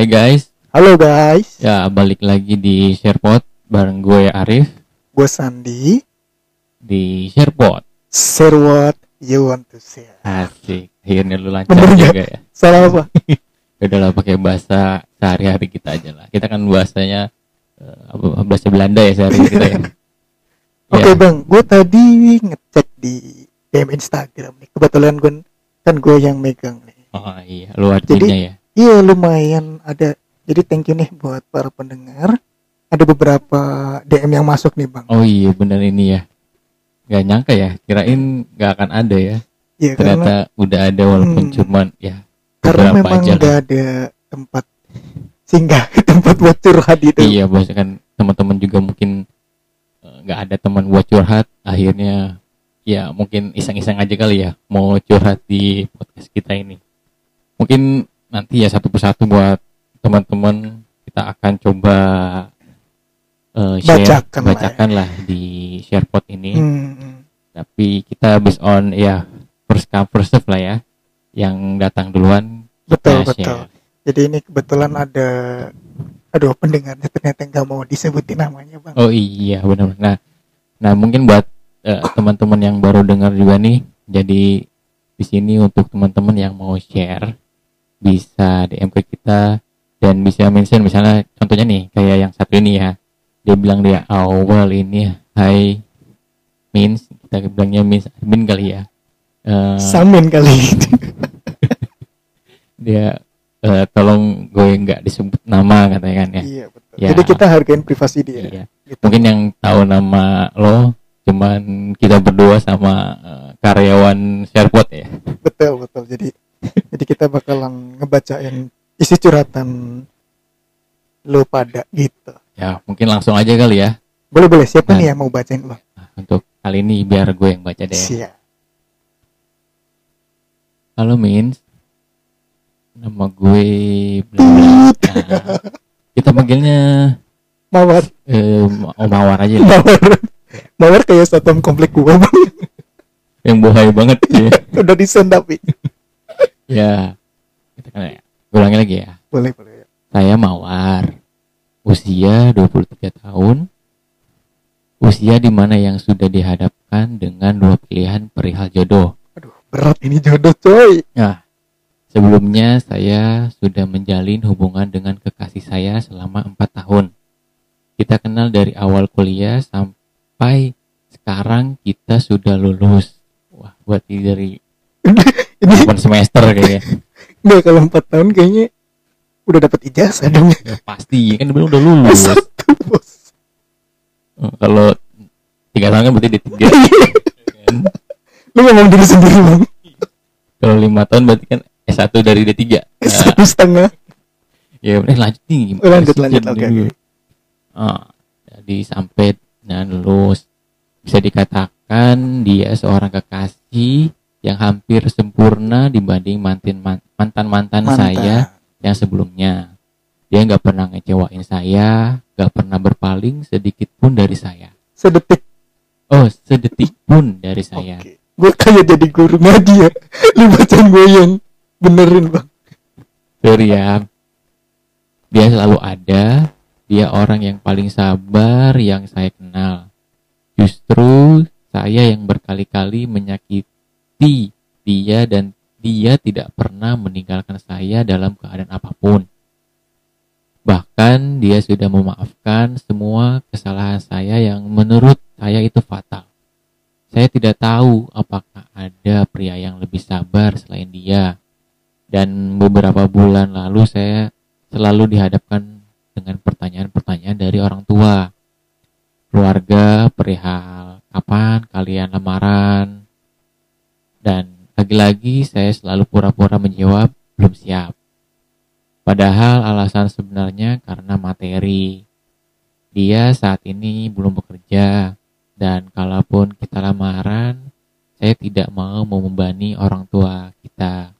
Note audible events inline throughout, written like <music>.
Hai guys, Halo guys, ya balik lagi di Sharepot bareng gue Arif gue Sandi. di Sharepot. Share what you want to share. Asik, akhirnya lu lancar Bener juga ya. Salah apa? <laughs> Udah lah pakai bahasa sehari-hari kita aja lah. Kita kan bahasanya apa, bahasa Belanda ya sehari kita ya. <laughs> Oke Ya, bang, gue tadi ngecek di DM Instagram nih. Kebetulan gue kan gue yang megang nih. Oh iya, lu adminnya ya. Iya lumayan ada. Jadi thank you nih buat para pendengar. Ada beberapa DM yang masuk nih bang. Oh iya, bener ini ya. Gak nyangka ya, kirain gak akan ada ya. Iya karena Ternyata udah ada walaupun Hmm. cuman ya karena memang aja nggak ada tempat singgah <laughs> tempat buat curhat gitu. Iya, bos kan teman-teman juga mungkin eh, nggak ada teman buat curhat, akhirnya ya mungkin iseng-iseng aja kali ya mau curhat di podcast kita ini. Mungkin nanti ya satu persatu buat teman-teman kita akan coba eh, share, Bacakan lah ya. bacakan lah di SharePot ini. Hmm, hmm. Tapi kita based on ya first come first serve lah ya, yang datang duluan Betul kita betul. share. Jadi ini kebetulan ada aduh pendengarnya ternyata nggak mau disebutin namanya bang. Oh iya benar. Nah, nah mungkin buat eh, teman-teman yang baru dengar juga nih, jadi di sini untuk teman-teman yang mau share bisa DM ke kita dan bisa mention misalnya contohnya nih kayak yang satu ini ya, dia bilang dia awal ini Hai means kita bilangnya means admin kali ya. Eh, Samin kali <laughs> dia eh, tolong gue nggak disebut nama katanya kan ya. iya betul. Ya. Jadi kita hargain privasi dia. Iya. Gitu. mungkin yang tahu nama lo cuman kita berdua sama eh, karyawan Sharepot ya Betul betul. Jadi jadi kita bakalan ngebacain isi curhatan lo pada gitu. ya mungkin langsung aja kali ya Boleh boleh siapa Nah. nih yang mau bacain lo? Nah, untuk kali ini biar gue yang baca deh Siap. halo Mins nama gue. Nah, kita panggilnya Mawar, eh, Om Mawar aja lah mawar, mawar kayak satam komplek gua bang. yang bohai banget ya <laughs> Udah desain tapi. Ya kita kan ya ulangi lagi ya Boleh boleh. Saya Mawar, usia 23 tahun, usia di mana yang sudah dihadapkan dengan dua pilihan perihal jodoh. Aduh berat ini jodoh coy. Nah, sebelumnya saya sudah menjalin hubungan dengan kekasih saya selama empat tahun. Kita kenal dari awal kuliah sampai sekarang kita sudah lulus. Wah, berarti dari <laughs> Ini 8 semester kayaknya. <laughs> Nggak kalau empat tahun kayaknya udah dapat ijazah dong. Ya, pasti, kan bilang udah lulus. <laughs> Satu bos. Eh, Kalau tiga tahun kan berarti dia tiga. Kan? <laughs> Lu ngomong diri sendiri bang. Kalau lima tahun berarti kan S1 dari D3. Nah, Satu setengah. ya udah lanjut nih. Oh, lanjut, Masih lanjut, oke, dulu. Ah, jadi sampai nah lulus bisa dikatakan dia seorang kekasih yang hampir sempurna dibanding mantan mantan mantan saya yang sebelumnya. Dia nggak pernah ngecewain saya, nggak pernah berpaling sedikit pun dari saya. Sedetik. Oh, sedetik pun dari saya. Oke. Gue kayak jadi guru ngaji ya. <laughs> Lu bacain gue yang benerin bang. Fair ya. Dia selalu ada. Dia orang yang paling sabar yang saya kenal. Justru saya yang berkali-kali menyakiti dia dan dia tidak pernah meninggalkan saya dalam keadaan apa pun. Bahkan dia sudah memaafkan semua kesalahan saya yang menurut saya itu fatal. Saya tidak tahu apakah ada pria yang lebih sabar selain dia dan beberapa bulan lalu saya selalu dihadapkan dengan pertanyaan-pertanyaan dari orang tua keluarga perihal kapan kalian lamaran dan lagi-lagi saya selalu pura-pura menjawab belum siap. Padahal alasan sebenarnya karena materi. Dia saat ini belum bekerja. Dan kalaupun kita lamaran saya tidak mau membebani orang tua kita.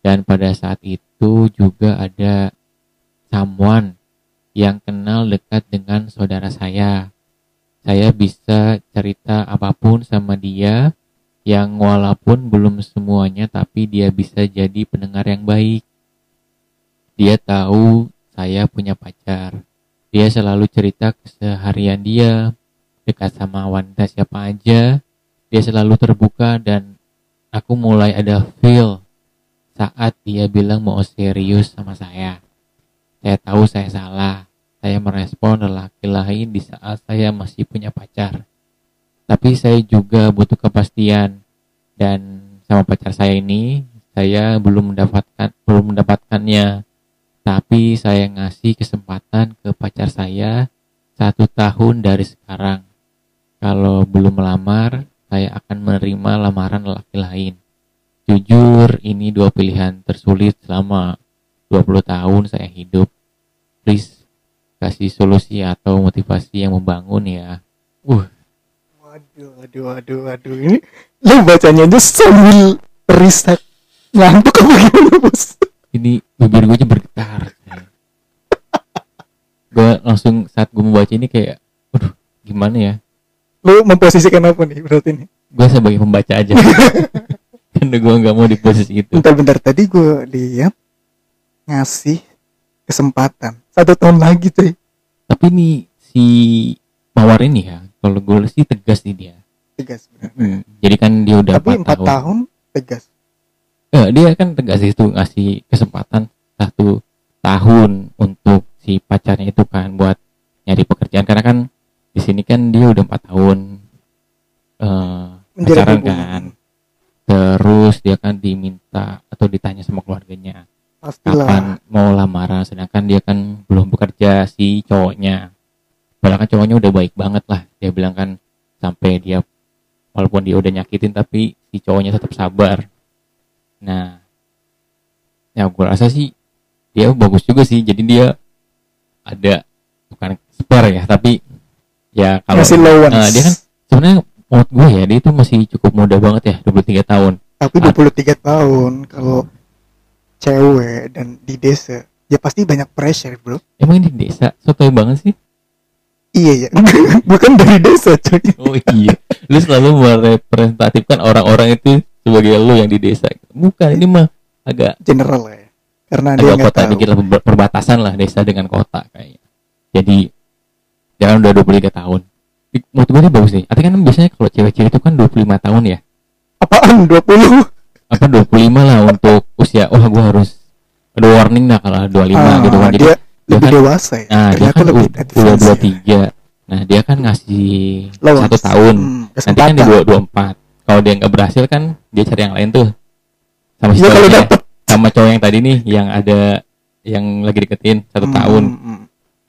Dan pada saat itu juga ada someone yang kenal dekat dengan saudara saya. Saya bisa cerita apa pun sama dia yang walaupun belum semuanya tapi dia bisa jadi pendengar yang baik. dia tahu saya punya pacar. Dia selalu cerita keseharian dia, dekat sama wanita siapa aja. Dia selalu terbuka dan aku mulai ada feel saat dia bilang mau serius sama saya. Saya tahu saya salah. Saya merespon lelaki lain di saat saya masih punya pacar. Tapi saya juga butuh kepastian. Dan sama pacar saya ini saya belum mendapatkan belum mendapatkannya. Tapi saya ngasih kesempatan ke pacar saya satu tahun dari sekarang. Kalau belum melamar saya akan menerima lamaran laki lain. Jujur ini dua pilihan tersulit selama 20 tahun saya hidup. Please kasih solusi atau motivasi yang membangun ya. Uh Waduh, waduh, waduh, waduh. Ini lu bacanya aja sambil riset. Ngantuk apa gimana, Bos? ini bibir gue aja bergetar gue langsung saat gue membaca ini kayak aduh gimana ya Lu memposisikan apa nih berarti nih? gue sebagai pembaca aja <laughs> karena gue nggak mau di posisi itu Bentar-bentar tadi gue lihat ngasih kesempatan satu tahun lagi cuy tapi ini si mawar ini ya kalau gue sih tegas nih dia. Tegas. Benar. Hmm, jadi kan dia udah tapi empat tahun, tahun tegas. Eh, dia kan tegas itu ngasih kesempatan satu tahun untuk si pacarnya itu kan buat nyari pekerjaan. Karena kan di sini kan dia udah empat tahun eh Menjalin pacaran kan. Terus dia kan diminta atau ditanya sama keluarganya pastilah. kapan mau lamaran. Sedangkan dia kan belum bekerja si cowoknya padahal kan cowoknya udah baik banget lah. Dia bilang kan sampai dia walaupun dia udah nyakitin tapi si cowoknya tetap sabar. Nah ya gue rasa sih dia bagus juga sih. Jadi dia ada bukan spare ya. Tapi ya kalau masih low ones. Nah, dia kan sebenarnya menurut gue ya dia itu masih cukup muda banget ya 23 tahun. Tapi 23 tahun kalau cewek dan di desa ya pasti banyak pressure bro. emang di desa? Sotoy banget sih iya ya <laughs> bukan dari desa cuy Oh iya, lu selalu merepresentatifkan orang-orang itu sebagai lu yang di desa. Bukan, ini mah agak general lah ya karena dia nggak kota tahu lah ber- perbatasan lah desa dengan kota kayaknya. Jadi jangan udah 23 tahun. Menurut gue ini bagus nih. Artinya kan biasanya kalau cewek-cewek itu kan 25 tahun ya. apaan 20 Apa 25 lah untuk usia. Wah, gue harus ada warning dah kalau 25 Ah, gitu kan. Jadi dia lebih kan- dewasa ya nah, dia kan lebih advance ya. 23. Nah, dia kan ngasih Loans. satu tahun. Hmm, nanti kan di kesempatan. 24 kalau dia nggak berhasil kan dia cari yang lain tuh sama si ya cowoknya sama cowok yang tadi nih yang ada yang lagi deketin satu Hmm, tahun hmm, hmm.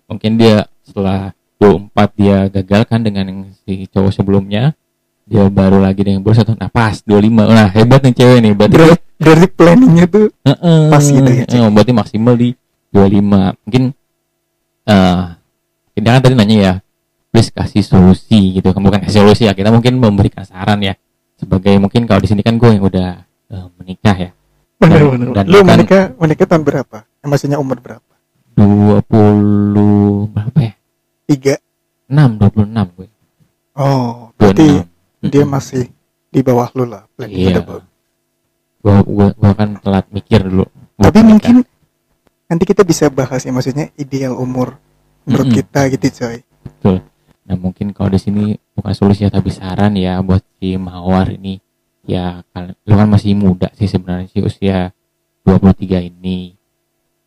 mungkin dia setelah 24 dia gagal kan dengan yang si cowok sebelumnya dia baru lagi dengan baru satu nah pas 25 nah hebat nih cewek nih berarti berarti, planningnya tuh Heeh, Pas gitu ya, Cik? heeh, berarti maksimal di 25 mungkin eh kita kan tadi nanya ya please kasih solusi gitu. Kan bukan kasih solusi ya. Kita mungkin memberikan saran ya. Sebagai mungkin kalau di sini kan gue yang udah eh, menikah ya. Bener Dan- bener dan lu menikah menikah tahun berapa? Eh, maksudnya umur berapa? 20 berapa ya? Tiga. 6 26 gue. Oh berarti 26 dia masih di bawah lu lah. Planningnya iya. bagus. gue gue gue kan telat mikir dulu. Gua tapi menikah. mungkin nanti kita bisa bahas ya maksudnya ideal umur menurut Mm-mm. kita gitu coy. Nah mungkin kalau di sini bukan solusi tapi saran ya buat si Mawar ini. Ya lu kan masih muda sih sebenarnya sih usia 23 ini.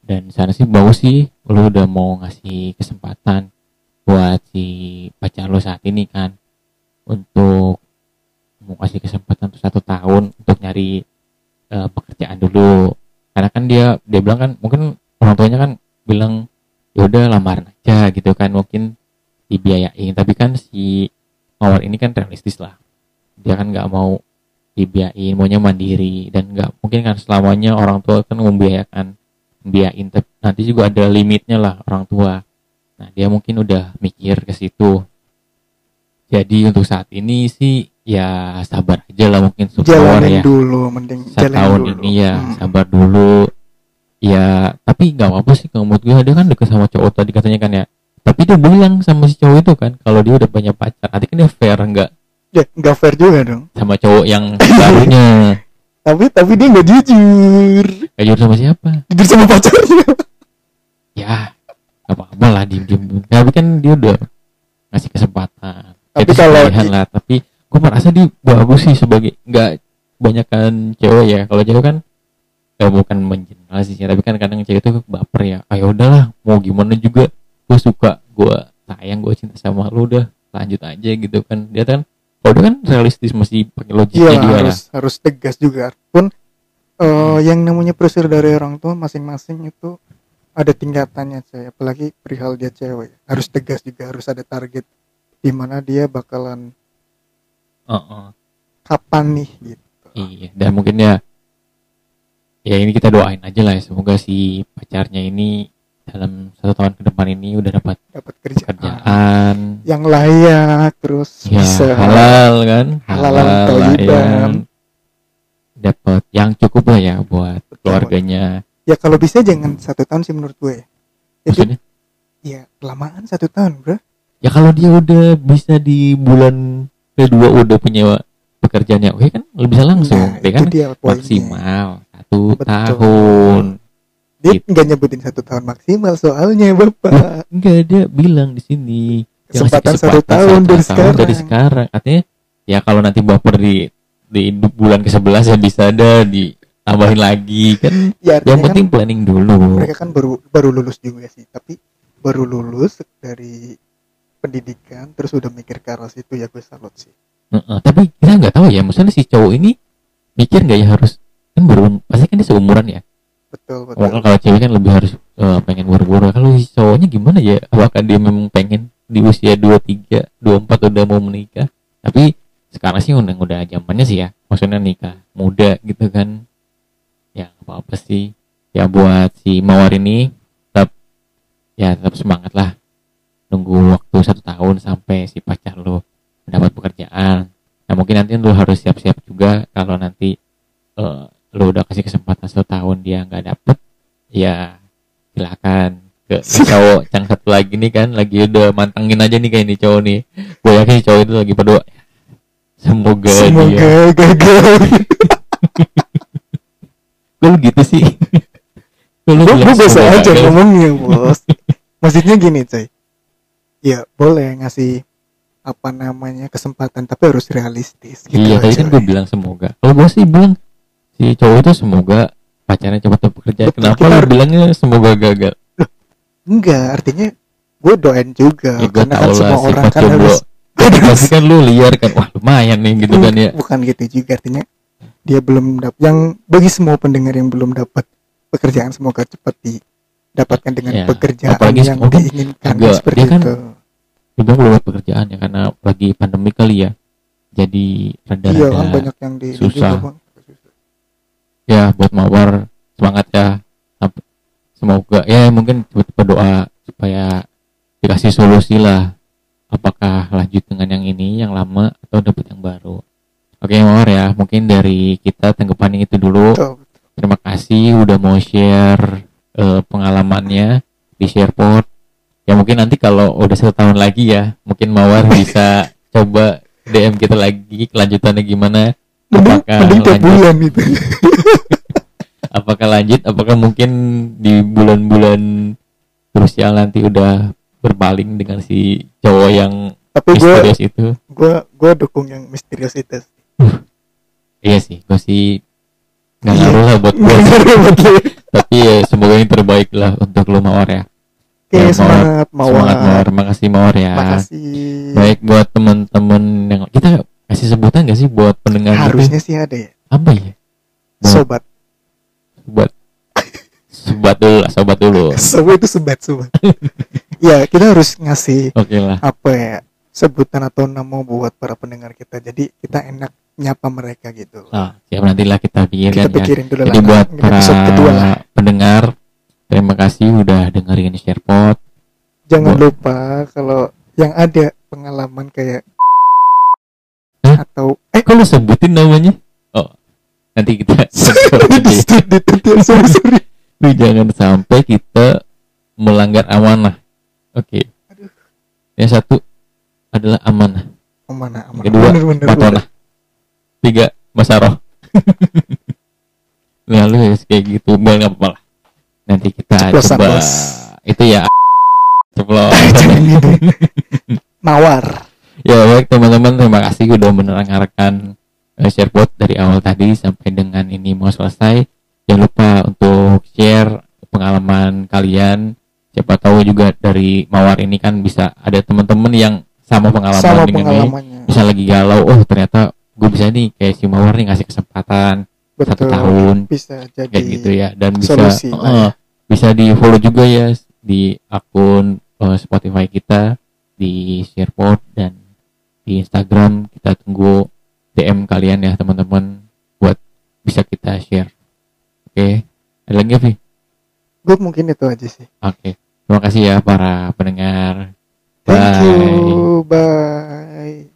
Dan sana sih bagus sih lu udah mau ngasih kesempatan buat si pacar lo saat ini kan untuk mau kasih kesempatan untuk satu tahun untuk nyari eh, pekerjaan dulu. Karena kan dia dia bilang kan mungkin orang tuanya kan bilang ya udah lamaran aja gitu kan mungkin dibiayain. Tapi kan si Mawar ini kan realistis lah. Dia kan nggak mau dibiayain maunya mandiri. Dan nggak mungkin kan selamanya orang tua kan membiayakan biayain tapi nanti juga ada limitnya lah orang tua. Nah dia mungkin udah mikir ke situ. Jadi untuk saat ini sih ya sabar aja lah mungkin Mawar jalanin ya. dulu mending satu jalanin tahun dulu. ini ya Hmm. sabar dulu ya tapi nggak apa-apa sih kalau menurut gue dia kan deket sama cowok tadi katanya kan ya. Tapi dia bilang sama si cowok itu kan kalau dia udah punya pacar nanti kan dia fair nggak? Ya nggak fair juga dong. Sama cowok yang <laughs> barunya. Tapi tapi dia nggak jujur. Kayak jujur sama siapa? Jujur sama pacarnya. <laughs> Ya apa-apa lah diem diem tapi kan dia udah ngasih kesempatan. Tapi Itu kalau di- lah tapi gue merasa dia bagus sih sebagai nggak kebanyakan cewek ya. Kalau cewek kan ya bukan mengeneralisasi tapi kan kadang cewek itu baper ya. Ayo udahlah mau gimana juga? Gue suka gue sayang gue cinta sama lu udah lanjut aja gitu kan. Dia kan kalau dia kan realistis masih pakai iya logiknya dia lah harus harus tegas juga. Pun eh, yang namanya pressure dari orang tua masing-masing itu ada tingkatannya saya apalagi perihal dia cewek. Harus tegas juga harus ada target di mana dia bakalan Heeh. kapan nih gitu. Iya, dan mungkin ya ya ini kita doain aja lah ya. Semoga si pacarnya ini dalam satu tahun ke depan ini udah dapat dapat kerjaan kerjaan yang layak terus ya bisa halal kan? Halalan thayyiban. dapat yang cukup lah ya buat Betul. keluarganya. Ya kalau bisa jangan satu tahun sih menurut gue. Jadi maksudnya? Ya kelamaan satu tahun bro. Ya kalau dia udah bisa di bulan kedua udah punya pekerjaannya oke kan lebih bisa langsung Nah, ya kan? dia maksimal satu Betul. tahun dia Gitu. nggak nyebutin satu tahun maksimal soalnya bapak enggak dia bilang di sini ngasih Kesempatan satu tahun satu dari tahun sekarang. dari sekarang katanya ya kalau nanti baper di di bulan ke 11 ya bisa ada ditambahin lagi kan ya yang artinya penting planning dulu kan mereka kan baru baru lulus juga sih tapi baru lulus dari pendidikan terus udah mikir ke arah situ ya gue salut sih Heeh, tapi kita nggak tahu ya maksudnya si cowok ini mikir nggak ya harus kan baru pasti kan dia seumuran ya? Betul betul. Kalau cewek kan lebih harus eh, pengen buru-buru. Kalau si cowoknya gimana ya? Apakah dia memang pengen di usia 23 24 udah mau menikah? Tapi sekarang sih udah udah zamannya sih ya. Maksudnya nikah muda gitu kan. Ya apa apa sih. Ya buat si mawar ini tetap ya tetap semangat lah. Nunggu waktu satu tahun sampai si pacar lo mendapat pekerjaan. Nah mungkin nanti lo harus siap-siap juga kalau nanti eh, lo udah kasih kesempatan satu tahun dia nggak dapet ya silakan ke cowok <laughs> yang satu lagi nih kan lagi udah mantengin aja nih kayak ini cowok nih. Gue yakin cowok itu lagi berdoa. Semoga, dia. Semoga gagal. Kok <laughs> lu gitu sih. Lu gue bilang biasa aja gagal? ngomongnya <laughs> bos. Maksudnya gini coy. Ya boleh ngasih apa namanya kesempatan tapi harus realistis gitu iya tadi kan gue bilang semoga. Kalau gue sih bilang si cowok itu semoga pacarnya cepat dapat pekerjaan Betul, kenapa lu bilangnya semoga gagal? Enggak artinya gue doain juga ya karena kan semua orang kan harus pasti kan lu liar kan wah lumayan nih gitu kan ya. Bukan gitu juga artinya dia belum dapat yang bagi semua pendengar yang belum dapat pekerjaan semoga cepat didapatkan dengan Ya, pekerjaan apalagi yang diinginkan. juga seperti dia kan itu. belum dapat pekerjaan ya karena lagi pandemi kali ya. Jadi iya kan rada-rada banyak yang di ini susah. juga, Bang. Ya buat mawar semangat ya. Semoga ya mungkin berdoa supaya dikasih solusi lah. Apakah lanjut dengan yang ini yang lama atau dapat yang baru. Oke mawar ya mungkin dari kita tanggapan itu dulu. Terima kasih udah mau share eh, pengalamannya di Shareport. Ya mungkin nanti kalau udah satu tahun lagi ya mungkin mawar <laughs> bisa coba DM kita lagi kelanjutannya gimana mending Apakah mending tiap lanjut? bulan itu <laughs> apakah lanjut? Apakah mungkin di bulan-bulan krusial nanti udah berpaling dengan si cowok yang tapi misterius itu? gue gue dukung yang misterius itu iya sih gue sih nggak Iya. ngaruh lah buat gue tapi ya semoga yang terbaik lah untuk lo mawar ya. Oke Ya, semangat mawar. Semangat mawar. Makasih mawar ya. Makasih. Baik buat teman-teman yang kita kasih sebutan gak sih buat pendengar kita? harusnya sih ada ya. Apa ya? Buat- sobat. Buat sobat dulu lah sobat dulu. <laughs> Sobat itu sobat sobat. Ya kita harus ngasih oke lah. apa ya sebutan atau nama buat para pendengar kita. Jadi kita enak nyapa mereka gitu. Nah siap nantilah kita pikirkan kita ya. pikirin dulu Jadi lah buat para episode kedua lah. pendengar, terima kasih udah dengerin SharePod. jangan Bu- lupa kalau yang ada pengalaman kayak Hah? atau eh Kok lu sebutin namanya? Oh, nanti kita <laughs> sorry sorry Lu jangan sampai kita melanggar amanah. Oke. Aduh. Yang satu adalah amanah. Oh, mana aman Kedua, bener, bener. Tiga, masaroh. <laughs> nah, lu harus kayak gitu. Boleh nggak apa-apa lah. Nanti kita Ceplosan, coba Bos. itu ya <laughs> gitu. Mawar. Ya baik teman-teman. Terima kasih udah mendengarkan uh, sharepot dari awal tadi sampai dengan ini mau selesai. Jangan lupa untuk share pengalaman kalian. Siapa tahu juga dari mawar ini kan bisa ada teman-teman yang sama pengalaman Sama dengan ini. bisa lagi galau oh ternyata gue bisa nih kayak si mawar nih ngasih kesempatan satu Betul. tahun. Bisa jadi kayak gitu ya. Dan bisa solusi eh, ya. bisa di follow juga ya di akun eh, Spotify kita di Sharepot dan di Instagram kita tunggu DM kalian ya teman-teman buat bisa kita share oke ada lagi Vi? Gue mungkin itu aja sih. oke terima kasih ya para pendengar Thank Bye. you. Bye.